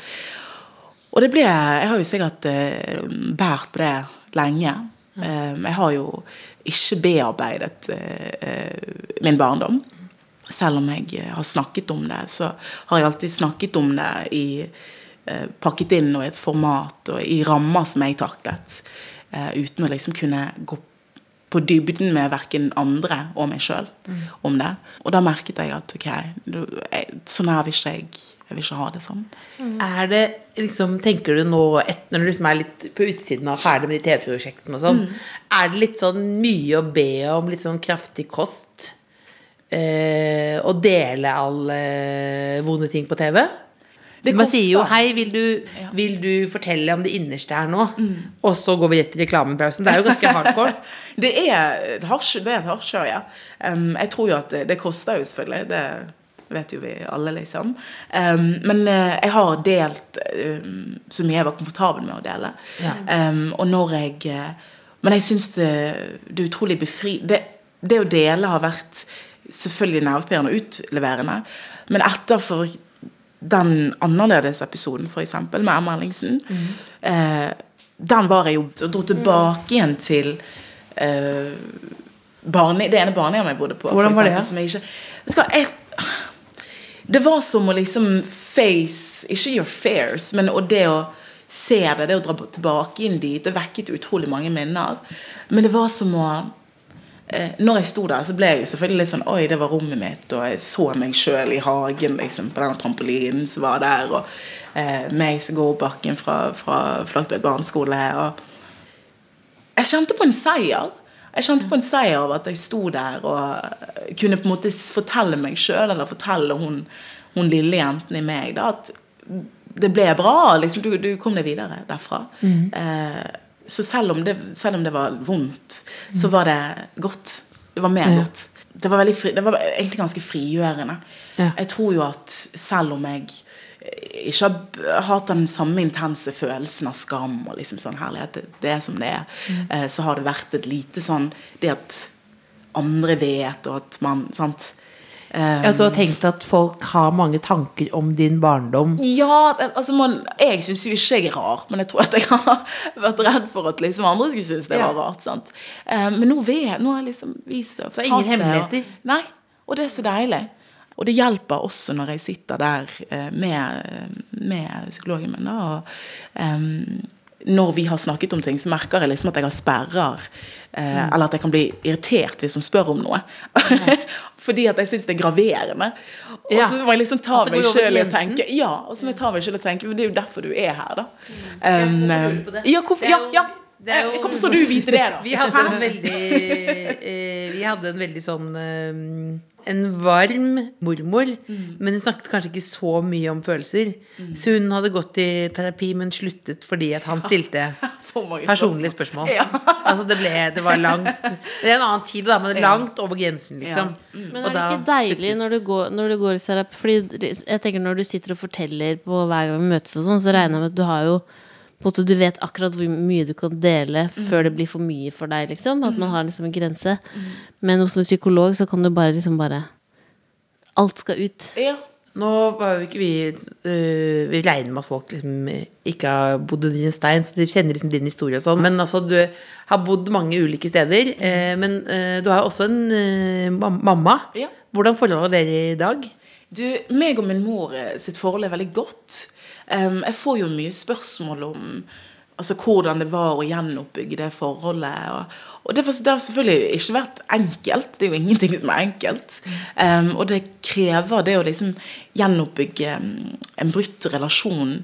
Og det ble Jeg har jo sikkert eh, båret på det lenge. Eh, jeg har jo ikke bearbeidet eh, min barndom. Selv om jeg eh, har snakket om det, så har jeg alltid snakket om det i eh, Pakket inn og i et format og i rammer som jeg taklet. eh, uten å liksom kunne gå på dybden med verken andre og meg sjøl om det. Og da merket jeg at ok, du- jeg, sånn her vil ikke jeg Jeg vil ikke ha det sånn.
Er det liksom, Tenker du nå, et, når du liksom er litt på utsiden av ferdig med de TV-prosjektene og sånn, er det litt sånn mye å be om litt sånn kraftig kost? Eh, å dele alle vonde ting på TV?
Det
Man sier jo 'hei, vil du, vil du fortelle om det innerste her nå?' Og så går vi rett til reklamepausen. Det er jo ganske hardcore. [LAUGHS]
Det er et hasj- det er et hasjkjør, ja. Um, jeg tror jo at det, det koster jo selvfølgelig. Det vet jo vi alle, liksom. Um, men uh, jeg har delt um, så mye jeg var komfortabel med å dele.
Ja.
Um, og når jeg eh, Men jeg syns det, det er utrolig befri... Det, det å dele har vært selvfølgelig nervepirrende og utleverende, men etter for den annerledes episoden, f.eks., med Emma Ellingsen, eh, den var jeg jo og dro tilbake igjen til eh, barne, det ene barnehjemmet jeg bodde på.
Hvordan var det,
eksempel, som jeg ikke, du jeg, det var som å liksom face Ikke your fears, men og det å se det, det å dra tilbake inn dit, det vekket utrolig mange minner. Men det var som å Når jeg sto der, så ble jeg jo selvfølgelig litt sånn Oi, det var rommet mitt, og jeg så meg sjøl i hagen, liksom, på den trampolinen som var der, og eh, meg som går opp bakken fra, fra Flaktveit barneskole. Og jeg kjente på en seier. Jeg kjente på en seier av at jeg sto der og kunne på en måte fortelle meg sjøl, eller fortelle hun, hun lille jenten i meg, da, at det ble bra. Liksom, du, du kom deg videre derfra. Eh, så selv om, det, selv om det var vondt, så var det godt. Det var mer godt. Det var, fri, det var egentlig ganske frigjørende.
Ja.
Jeg tror jo at selv om jeg ikke har hatt den samme intense følelsen av skam og liksom sånn herlighet, det, det er som det er, mm. så har det vært et lite sånn Det at andre vet, og at man sant? Eh,
Ja, du har tenkt at folk har mange tanker om din barndom.
ja, altså man, jeg syns jo ikke jeg er rar, men jeg tror at jeg har vært redd for at liksom andre skulle synes det var rart. sant? Eh, men nå, vet, nå har jeg liksom vist det.
Så ingen
fortalt og-
hemmeligheter?
Nei, og det er så deilig. Og det hjelper også når jeg sitter der eh, med, med psykologen min. Da, og, um, når vi har snakket om ting, så merker jeg liksom at jeg har sperrer. Eh,
Mm.
Eller at jeg kan bli irritert hvis hun spør om noe. [LAUGHS] Fordi at jeg syns det er graverende. Og
Ja.
så må jeg liksom ta meg sjøl i å tenke Ja, og så må jeg ta meg selv og tenke Men det er jo derfor du er her, da.
Ja,
Um? Ja, hvorfor,
er
ja, ja.
Jo-
Hvorfor skal du vite det, da? [LAUGHS]
Vi hadde en veldig eh, Vi hadde en veldig sånn eh, En varm mormor, men hun snakket kanskje ikke så mye om følelser. Så hun hadde gått i terapi, men sluttet fordi at han [LAUGHS] stilte personlige spørsmål.
Ja. [LAUGHS]
Altså det ble Det var langt Det er en annen tid, da, men langt over grensen, liksom.
Men er det ikke deilig når du, går, når du går i terapi? Fordi jeg tenker når du sitter og forteller på hver gang vi møtes, og sånn, så regner jeg med at du har jo måte, Du vet akkurat hvor mye du kan dele før det blir for mye for deg. liksom At man har liksom en grense. Men hos en psykolog så kan du bare liksom bare Alt skal ut.
Ja.
Nå var jo ikke vi uh, Vi regner med at folk liksom ikke har bodd under en stein, så de kjenner liksom din historie og sånn. Men altså, du har bodd mange ulike steder. Uh, men uh, du har også en eh, mamma.
Ja.
Hvordan forholdet dere i dag?
Du, meg og min mor eh, sitt forhold er veldig godt. Jeg får jo mye spørsmål om altså, hvordan det var å gjenoppbygge det forholdet. Og, det, har selvfølgelig ikke vært enkelt. Det er jo ingenting som er enkelt. Um, og det krever det å liksom gjenoppbygge en brutt relasjon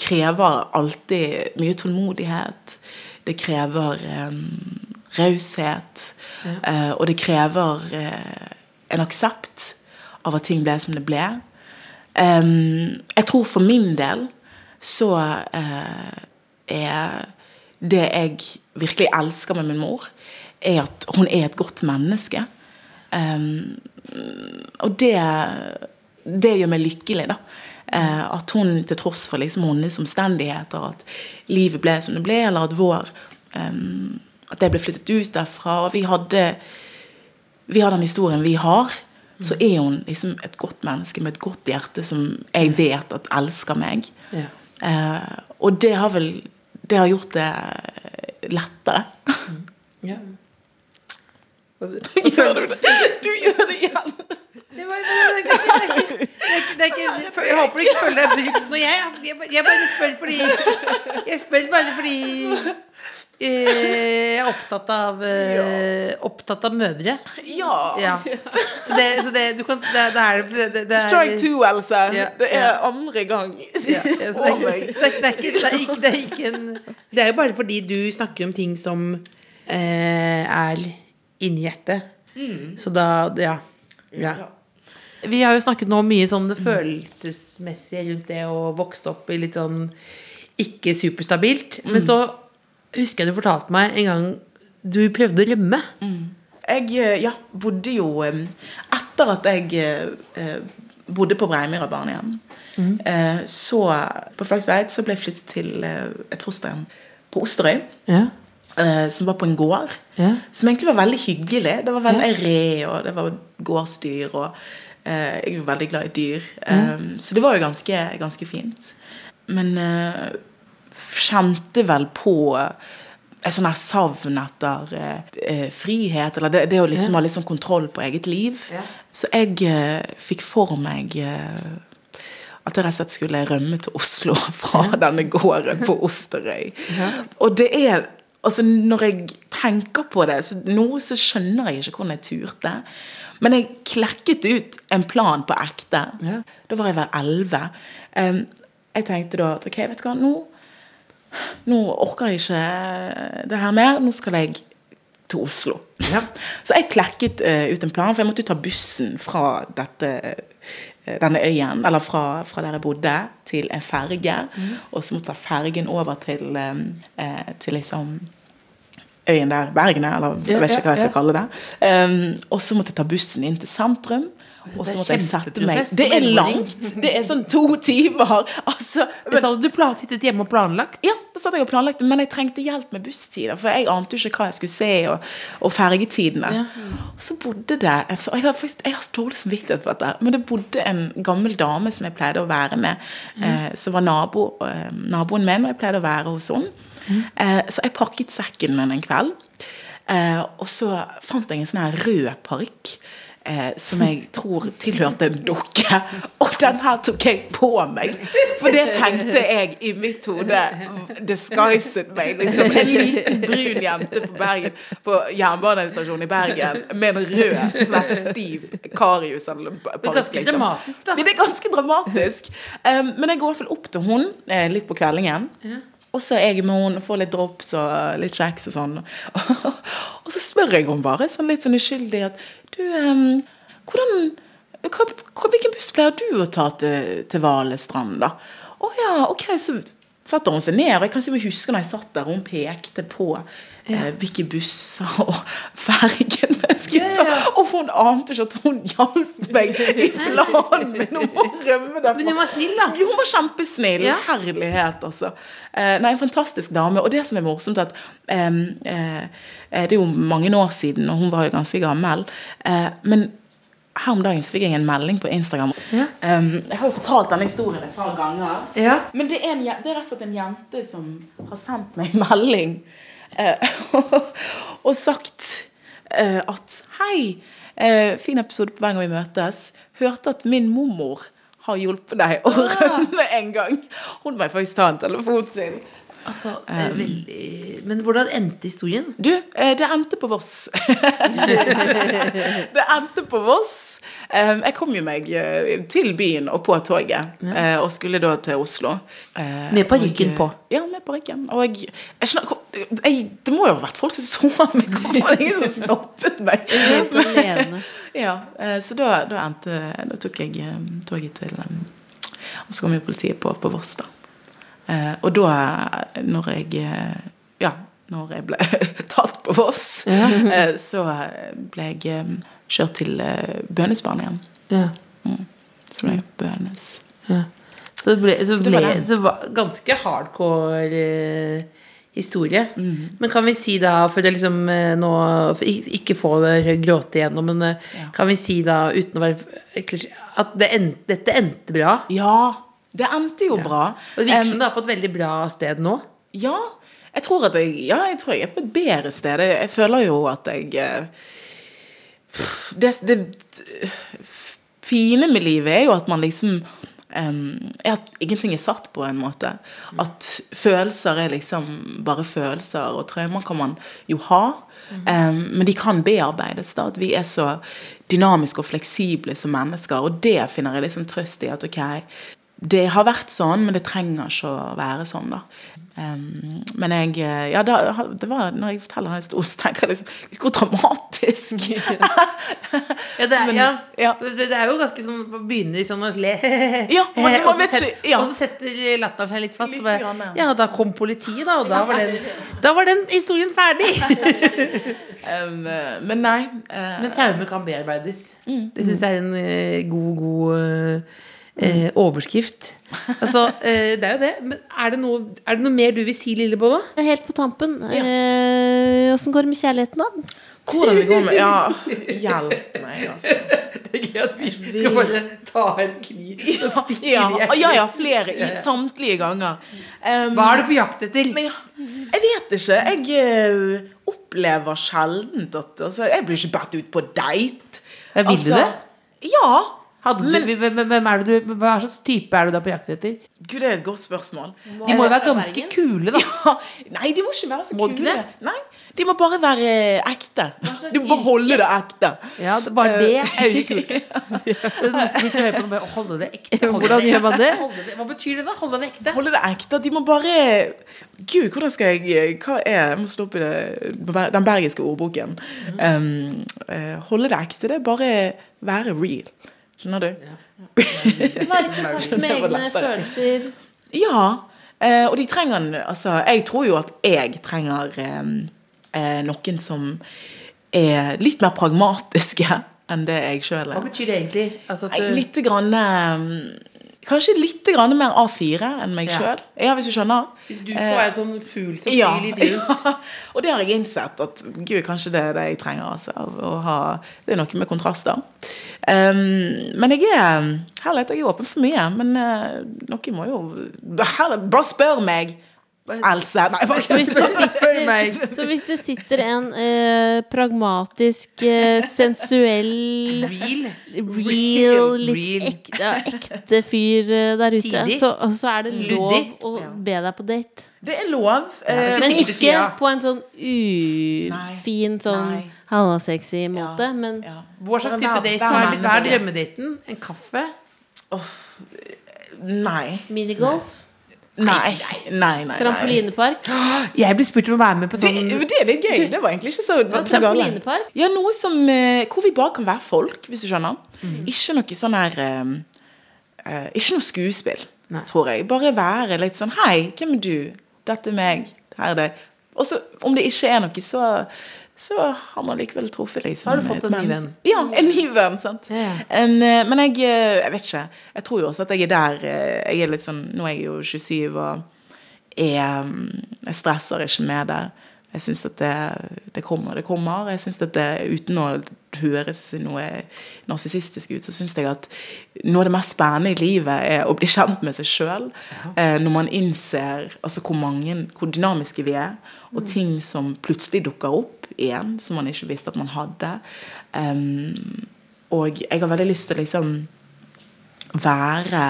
krever alltid mye tålmodighet. Det krever um, raushet. eh, og det krever uh, en aksept av at ting ble som det ble. Jeg tror for min del så eh, er det jeg virkelig elsker med min mor, er at hun er et godt menneske. Og det, det gjør meg lykkelig, da. Eh, at hun til tross for liksom hennes omstendigheter, at livet ble som det ble, eller at vår At jeg ble flyttet ut derfra. Og vi hadde vi har den historien vi har, så er hun liksom et godt menneske med et godt hjerte som jeg vet at elsker meg.
Ja.
Eh, og det har vel Det har gjort det lettere.
Ja.
gjør du det? Du gjør det igjen!
Det var- det det ikke- ikke- Jeg håper du ikke føler deg brukt når Jeg jeg bare spør fordi Jeg spør bare fordi eh, er opptatt av eh, Opptatt av mødre.
Ja.
Ja. Så det, så det du kan det, det er det, det, er,
Strike two, Else.
Ja,
Det er
ja.
andre gang.
Ja, ja, så det, er ikke, en Det er jo bare fordi du snakker om ting som eh, er inni hjertet. Så da Ja. ja. Vi har jo snakket nå mye sånn det følelsesmessige rundt det å vokse opp i litt sånn ikke superstabilt. Men så husker jeg du fortalte meg en gang du prøvde å rømme.
Jeg eh, ja, bodde jo eh, Etter at jeg eh, bodde på Breimyra barnehjem, eh, så på Flaktveit så ble jeg flyttet til et fosterhjem på Osterøy.
Ja.
eh, som var på en gård.
Ja.
Som egentlig var veldig hyggelig. Det var veldig re, og det var gårdsdyr. Og eh, jeg er veldig glad i dyr. Eh, Så det var jo ganske, ganske fint. Men eh, kjente vel på et sånn her savn etter eh, eh, frihet, eller det, det å liksom ha litt sånn kontroll på eget liv.
Ja.
Så jeg eh, fikk for meg eh, at jeg rett og slett skulle rømme til Oslo [LAUGHS] fra denne gården på Osterøy. Og det er Altså, når jeg tenker på det så nå, så skjønner jeg ikke hvordan jeg turte. Men jeg klekket ut en plan på ekte. Da var jeg vel elleve. Um, jeg tenkte da at ok, vet du hva, nå, nå orker jeg ikke det her mer. Nå skal jeg til Oslo.
Ja. [LAUGHS]
Så jeg klekket uh, ut en plan, for jeg måtte jo ta bussen fra dette, eh, denne øyen, eller fra, fra der jeg bodde, til en ferge. Og så måtte jeg ta fergen over til, eh, til liksom øyen der, Bergen, eller jeg vet ikke hva jeg skal kalle det. Um, og så måtte jeg ta bussen inn til sentrum. Og så måtte jeg sette meg Det er langt! Det er sånn to timer. Altså, men,
du, sittet hjemme og planlagt?
ja, da satt jeg og planlagte, men jeg trengte hjelp med busstider. For jeg ante jo ikke hva jeg skulle se, og, og fergetidene. Og så bodde det altså, jeg, har faktisk, jeg har dårlig samvittighet for dette, men det bodde en gammel dame som jeg pleide å være med, eh, som var nabo, eh, naboen min, og jeg pleide å være hos henne. Eh, så jeg pakket sekken min en kveld, eh, og så fant jeg en sånn her rød parykk. Eh, som jeg tror tilhørte en dukke. Og den her tok jeg på meg! For det tenkte jeg i mitt hode. Disguiset meg. Liksom. En liten brun jente på Bergen På jernbanestasjonen i Bergen med en rød, sånn stiv Karius. Eller parykk,
Men ganske
liksom.
dramatisk, da.
Men Det er ganske dramatisk. Um, men jeg går i hvert fall opp til hun eh, litt på kveldingen. Og så er jeg med henne og får litt drops og litt kjeks og sånn. [LAUGHS] og så spør jeg henne bare sånn litt sånn uskyldig at Du, um, hvordan hva, Hvilken buss pleier du å ta til, til Valestrand, da? Å ja, ok, så satte hun seg ned. Og jeg kan si huske når jeg satt der, og hun pekte på eh, hvilke busser og fergene [LAUGHS] jeg skulle ta. Og hun ante ikke at hun hjalp meg i planen min om å rømme derfra.
Men hun var snill, da.
Jo, hun var kjempesnill.
Ja.
Herlighet, altså. Eh, nei, en fantastisk dame. Og det som er morsomt, at eh, eh, Det er jo mange år siden, og hun var jo ganske gammel. Eh, men her om dagen så fikk jeg en melding på Instagram. Em, jeg har jo fortalt denne historien et par ganger.
Ja.
Men det er, en, det er rett og slett en jente som har sendt meg en melding [LAUGHS] og sagt eh, at Hei, eh, fin episode på hver gang vi møtes. Hørte at min mormor har hjulpet deg å rømme en gang. Hun må jeg faktisk ta en telefon til.
Altså, er veldig... Men hvordan endte historien?
Du, eh, det endte på Voss. [LAUGHS] det endte på Voss. Eh, Jeg kom jo meg eh, til byen og på toget, eh, og skulle da til Oslo. Eh,
Med parykken på?
Ja, med parykken. Og jeg, jeg, jeg Det må jo ha vært folk som [LAUGHS] så meg. Det var ingen som stoppet meg. [LAUGHS]
Alene. [LAUGHS]
Ja, eh, så da, da endte Da tok jeg eh, toget til eh, Og så kom jo politiet på, på Voss, da. Og da, når jeg Ja, når jeg ble tatt på Voss, så ble jeg kjørt til Bønesbarn igjen.
Ja.
Så ble jeg Bønes.
ja. Så ble, så ble så det var ganske hardcore historie.
Mm.
Men kan vi si da, for å liksom eh, nå Ikke få det gråte igjennom, men ja. kan vi si da, uten å være klisjé, at det endte, dette endte bra?
Ja, det endte jo bra.
Og det virker som du er på et veldig bra sted nå.
Ja, jeg tror at jeg, ja, jeg tror jeg er på et bedre sted. Jeg, jeg føler jo at jeg eh, det, det fine med livet er jo at man liksom em, er At ingenting er satt på en måte. At følelser er liksom bare følelser, og traumer kan man jo ha. Um, men de kan bearbeides. da, At vi er så dynamiske og fleksible som mennesker. Og det finner jeg liksom trøst i. At ok, det har vært sånn, men det trenger ikke å være sånn, da. Men jeg Ja, da, det var, når jeg forteller den historien, så tenker jeg liksom Hvor dramatisk! [LAUGHS]
Ja, det er,
Men-
ja.
ja.
Det, er jo ganske sånn Man begynner sånn å le. [LAUGHS]
Ja, man- man [LAUGHS]
og, så
vet
set,
ikke- ja.
og så setter latteren seg litt fast.
Litt
bare,
grann, ja.
da kom politiet, da, og da var den, da var den historien ferdig.
um, men nei. Uh,
Men traume kan bearbeides.
Mm.
Det syns jeg er en eh, god, god eh, eh, overskrift. Altså, eh, det er jo det. Men er det, noe, er det noe mer du vil si, Lillebolla?
Helt på tampen. eh, går det med kjærligheten, da?
hvordan det går med Ja, hjelp meg, altså. [LAUGHS]
Det er gøy at vi skal bare ta en kniv og stikke
Ja,
i
ja, ja flere. I, samtlige ganger. Um,
Hva er du på jakt etter?
men ja, jeg vet ikke. Jeg eh, opplever sjelden at altså, Jeg blir ikke bedt ut på date.
Ja, vil du
Altså,
det?
Ja.
Hadde du, hvem, er det du, hva slags type er du da på jakt etter?
Gud, det er et godt spørsmål.
De må jo være ganske kule, da.
Ja, nei, de må ikke være så
Må
kule. Nei, de må bare være ekte. Du må bare holde det ekte.
Ja, det, bare det. [LAUGHS] Det er jo kult. bare, Holde det ekte. holde
Hvordan gjør man det? [LAUGHS]
Det? Hva betyr det, da? Holde det ekte?
Holde det ekte. De må bare Gud, hvordan skal jeg Hva er Jeg må slå opp i det, den bergiske ordboken. Um, eh, holde det ekte, det er bare være real. Skjønner du?
Være i kontakt med egne følelser.
Ja. eh, og de trenger Altså, jeg tror jo at jeg trenger eh, eh, noen som er litt mer pragmatiske [LAUGHS] enn det jeg sjøl
Hva
er.
betyr det egentlig? Altså at du,
Litt grann, eh, Kanskje litt grann mer A4 enn meg
Ja.
sjøl. Ja, hvis du skjønner.
hvis du får en sånn fugl som
Ja,
flyr litt rundt
ja. [LAUGHS] Og det har jeg innsett at gud, kanskje det er det jeg trenger. Altså, ha, det er noe med kontraster. Um, men jeg er herlighet, jeg er åpen for mye. Men uh, noe må jo herlighet, Bare spør meg! Else. Nei,
Så hvis det sitter, så hvis det sitter en eh, pragmatisk, eh, sensuell
Real.
Real, litt
Real.
ekte, ja, ekte fyr eh, der ute, så, så er det lov å be deg på date.
Det er lov. eh,
Men ikke på en sånn ufin, sånn halvsexy måte.
ja,
Men
ja.
Hva slags type date? Hva er, er drømmedaten? En kaffe?
Nei.
minigolf,
Nei. Nei, nei, nei.
trampolinepark [GASPS]
Jeg blir spurt om å være med på
Det,
sånn
det er litt gøy. Det var egentlig ikke så.
Trampolinepark?
Ja, noe som eh, Hvor vi bare kan være folk, hvis du skjønner. Ikke noe sånn her eh, Ikke noe skuespill,
Nei.
tror jeg. Bare være litt sånn Hei, hvem er du? Dette er meg. Her er deg. Og så, om det ikke er noe, så så har man likevel truffet liksom,
Har du fått en ny venn?
Ja, en ny venn. sant
Yeah.
En, eh, Men jeg, eh, jeg vet ikke. Jeg tror jo også at jeg er der eh, Jeg er litt sånn Nå er jeg jo 27 og er, mm, jeg stresser ikke med det. Jeg syns at det, det kommer, det kommer. Jeg synes at det, Uten å høres noe narsissistisk ut, så syns jeg at noe av det mest spennende i livet er å bli kjent med seg sjøl. Eh, når man innser altså, hvor mange, hvor dynamiske vi er, og ting som plutselig dukker opp igjen, som man ikke visste at man hadde. Um, og jeg har veldig lyst til å liksom være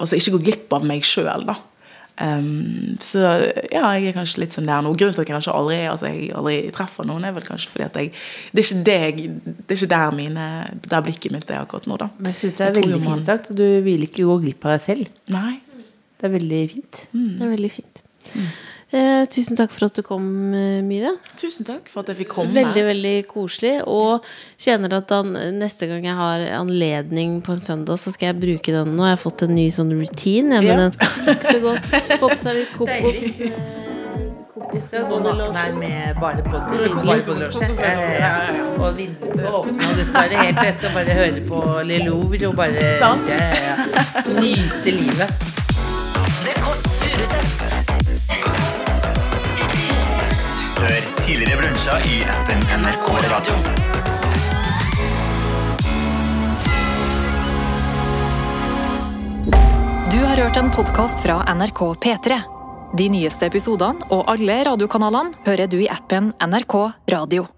Altså ikke gå glipp av meg sjøl, da. Um, så ja, jeg er kanskje litt sånn der nå. Grunnen til at jeg kanskje aldri, altså, jeg aldri treffer noen, er vel kanskje fordi at jeg Det er ikke det jeg Det er ikke der mine Der blikket mitt er akkurat nå, da.
Men jeg syns det er
Jeg
veldig
man-
fint sagt. Du vil ikke gå glipp av deg selv.
Nei.
Det er veldig fint.
Det er veldig fint. Eh, tusen takk for at du kom, eh, Myhre.
Tusen takk for at jeg fikk komme.
Veldig, veldig koselig. Og kjenner at han, neste gang jeg har anledning på en søndag, så skal jeg bruke den. Nå har jeg fått en ny sånn routine. Jeg,
Ja.
den lukter godt. Få på seg litt [LAUGHS] kokos. Eh, kokos
gå med bare ja. Og vinduet og det skal være helt Jeg skal bare høre på Le Louvre og bare ja, ja, ja. nyte livet.
Det Kåss Furuseths.
Hør tidligere brunsjer i appen NRK Radio.
Du har hørt en podkast fra NRK P3. De nyeste episodene og alle radiokanalene hører du i appen NRK Radio.